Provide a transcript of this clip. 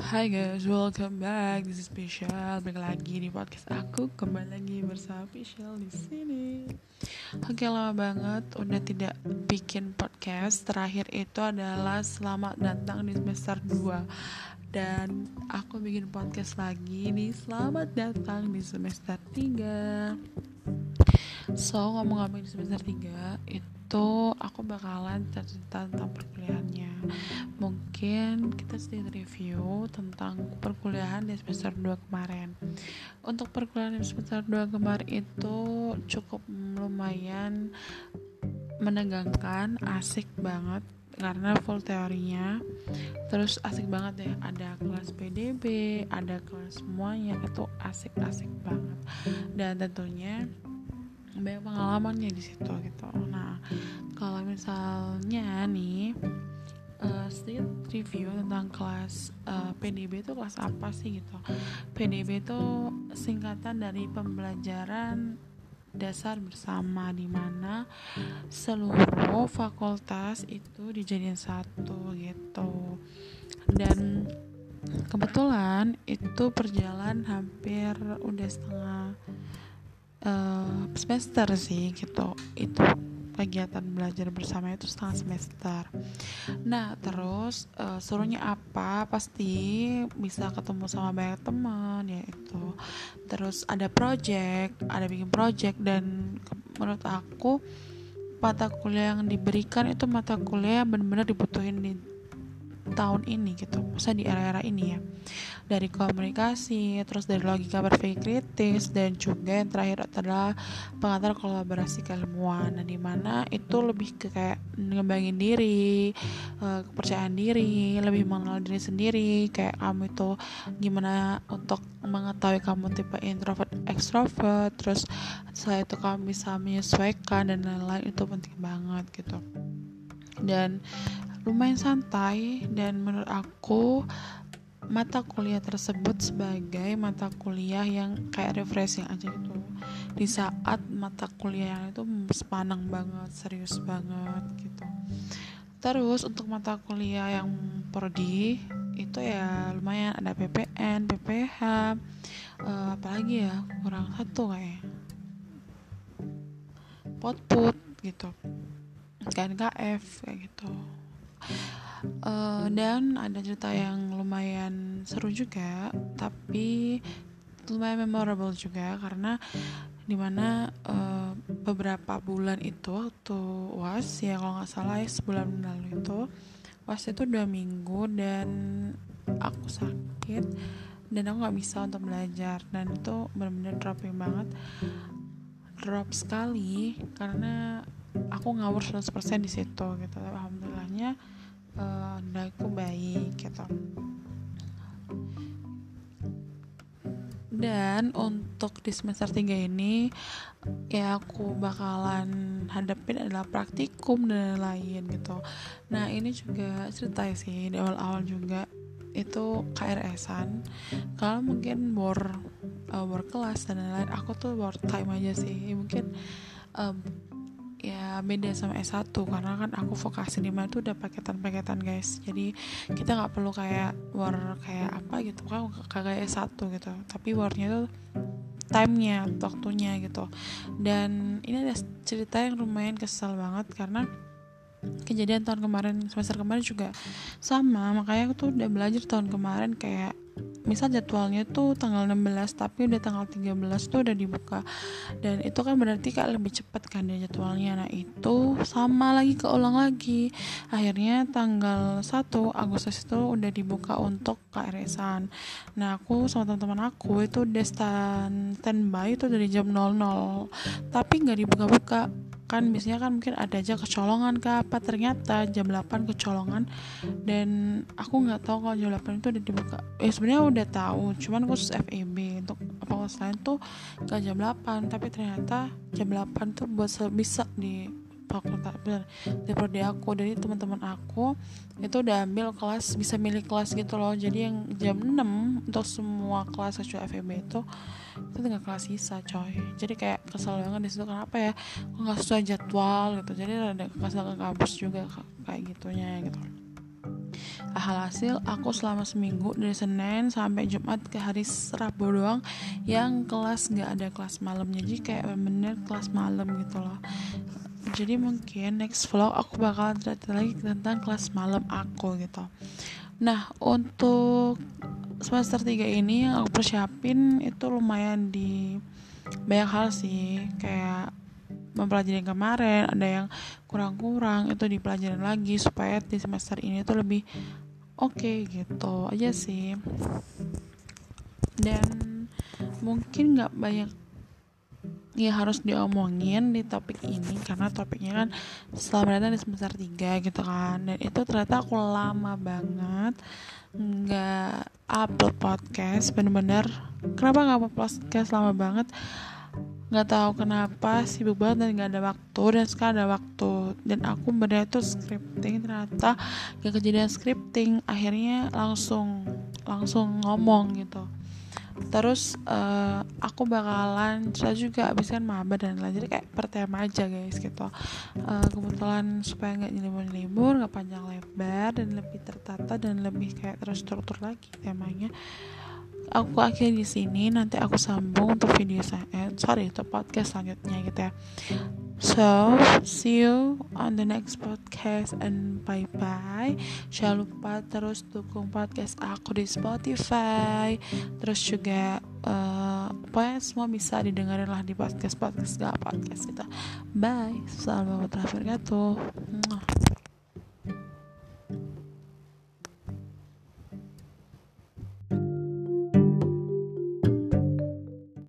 Hai guys, welcome back. This is Special. Balik lagi di podcast aku. Kembali lagi bersama Special di sini. Oke, lama banget udah tidak bikin podcast. Terakhir itu adalah selamat datang di semester 2 dan aku bikin podcast lagi di selamat datang di semester 3 so ngomong-ngomong di semester 3 itu aku bakalan cerita tentang perkuliahannya. Mungkin kita sedikit review tentang perkuliahan di semester 2 kemarin. Untuk perkuliahan di semester 2 kemarin itu cukup lumayan menegangkan asik banget karena full teorinya. Terus asik banget deh ada kelas PDB ada kelas semuanya itu asik-asik banget. Dan tentunya banyak pengalamannya di situ gitu. Nah kalau misalnya nih uh, sedikit review tentang kelas uh, eh, PDB itu kelas apa sih gitu? PDB itu singkatan dari pembelajaran dasar bersama di mana seluruh fakultas itu dijadiin satu gitu. Dan kebetulan itu berjalan hampir udah setengah uh, semester sih gitu itu kegiatan belajar bersama itu setengah semester. Nah terus uh, suruhnya apa? Pasti bisa ketemu sama banyak teman ya itu. Terus ada project, ada bikin project dan menurut aku mata kuliah yang diberikan itu mata kuliah yang benar-benar dibutuhin di tahun ini gitu masa di era-era ini ya. Dari komunikasi terus dari logika berpikir kritis dan juga yang terakhir adalah pengantar kolaborasi keilmuan. Nah di mana itu lebih ke kayak ngembangin diri uh, kepercayaan diri lebih mengenal diri sendiri. Kayak kamu itu gimana untuk mengetahui kamu tipe introvert extrovert terus saya itu kamu bisa menyesuaikan dan lain-lain itu penting banget gitu. Dan lumayan santai dan menurut aku mata kuliah tersebut sebagai mata kuliah yang kayak refreshing aja gitu. Di saat mata kuliah itu sepanang banget serius banget gitu. Terus untuk mata kuliah yang prodi itu ya lumayan ada PPN, PPH uh, eh, apalagi ya kurang satu kayak potput gitu KNKF kayak gitu uh, dan ada cerita yang lumayan seru juga tapi lumayan memorable juga karena di mana uh, beberapa bulan itu waktu was ya kalau nggak salah ya sebulan lalu itu was itu dua minggu dan aku sakit dan aku nggak bisa untuk belajar dan itu benar-benar dropping banget. Drop sekali karena aku ngawur 100% di situ gitu. Alhamdulillahnya uh, aku baik gitu. Dan untuk di semester 3 ini ya aku bakalan hadapin adalah praktikum dan lain gitu. Nah ini juga cerita sih di awal-awal juga. Itu KRS-an kalau mungkin bor uh, bor kelas dan lain-lain aku tuh bor time aja sih. Mungkin um, ya beda sama S1 karena kan aku vokasi di mana tuh udah paketan-paketan guys. Jadi kita nggak perlu kayak war kayak apa gitu. Kan kagak S1 gitu. Tapi warnya tuh timenya waktunya gitu. Dan ini ada cerita yang lumayan kesal banget karena kejadian tahun kemarin semester kemarin juga sama. Makanya aku tuh udah belajar tahun kemarin kayak misal jadwalnya tuh tanggal 16 tapi udah tanggal 13 tuh udah dibuka. Dan itu kan berarti kak lebih cepat kan dia jadwalnya. Nah itu sama lagi keulang lagi. Akhirnya tanggal 1 Agustus itu udah dibuka untuk KRS-an nah aku sama teman-teman aku itu udah stand standby itu dari jam 00 tapi nggak dibuka-buka kan biasanya kan mungkin ada aja kecolongan ke apa ternyata jam 8 kecolongan dan aku nggak tahu kalau jam 8 itu udah dibuka. Eh sebenarnya udah tahu cuman khusus FEB untuk fakultas lain tuh ke jam 8 tapi ternyata jam 8 tuh buat bisa di bener di prodi aku. Dari teman-teman aku itu udah ambil kelas bisa milih kelas gitu loh. Jadi yang jam 6 untuk semua kelas kecuali FEB itu itu tinggal kelas sisa coy. Jadi kayak kesel banget di situ kenapa ya? Kok nggak sesuai jadwal? Gitu. Jadi ada kesel ke kampus juga kayak gitunya gitu. Alhasil aku selama seminggu dari Senin sampai Jumat ke hari Rabu doang yang kelas nggak ada kelas malam jadi kayak bener kelas malam gitu loh jadi mungkin next vlog aku bakal cerita lagi tentang kelas malam aku gitu. Nah untuk semester 3 ini yang aku persiapin itu lumayan di banyak hal sih. Kayak mempelajari yang kemarin ada yang kurang-kurang itu dipelajarin lagi supaya di semester ini tuh lebih oke okay, gitu aja sih. Dan mungkin nggak banyak ya harus diomongin di topik ini karena topiknya kan setelah berada di semester 3 gitu kan. Dan itu ternyata aku lama banget nggak upload podcast bener-bener. Kenapa nggak upload podcast? Lama banget. Nggak tahu kenapa sibuk banget dan nggak ada waktu. Dan sekarang ada waktu. Dan aku bener itu scripting ternyata gak kejadian scripting. Akhirnya langsung langsung ngomong gitu terus uh, aku bakalan cerita juga abis kan maba dan lain jadi kayak per tema aja guys gitu. Uh, kebetulan supaya nggak nyelibur-nyelibur nggak panjang lebar dan lebih tertata dan lebih kayak terstruktur lagi temanya. Aku akhirnya di sini. Nanti aku sambung untuk video saya eh, sorry untuk podcast selanjutnya gitu ya so see you on the next podcast and bye bye jangan lupa terus dukung podcast aku di Spotify. Terus juga uh, pokoknya semua bisa didengarin lah di podcast podcast gak podcast gitu bye. Assalamualaikum warahmatullahi wabarakatuh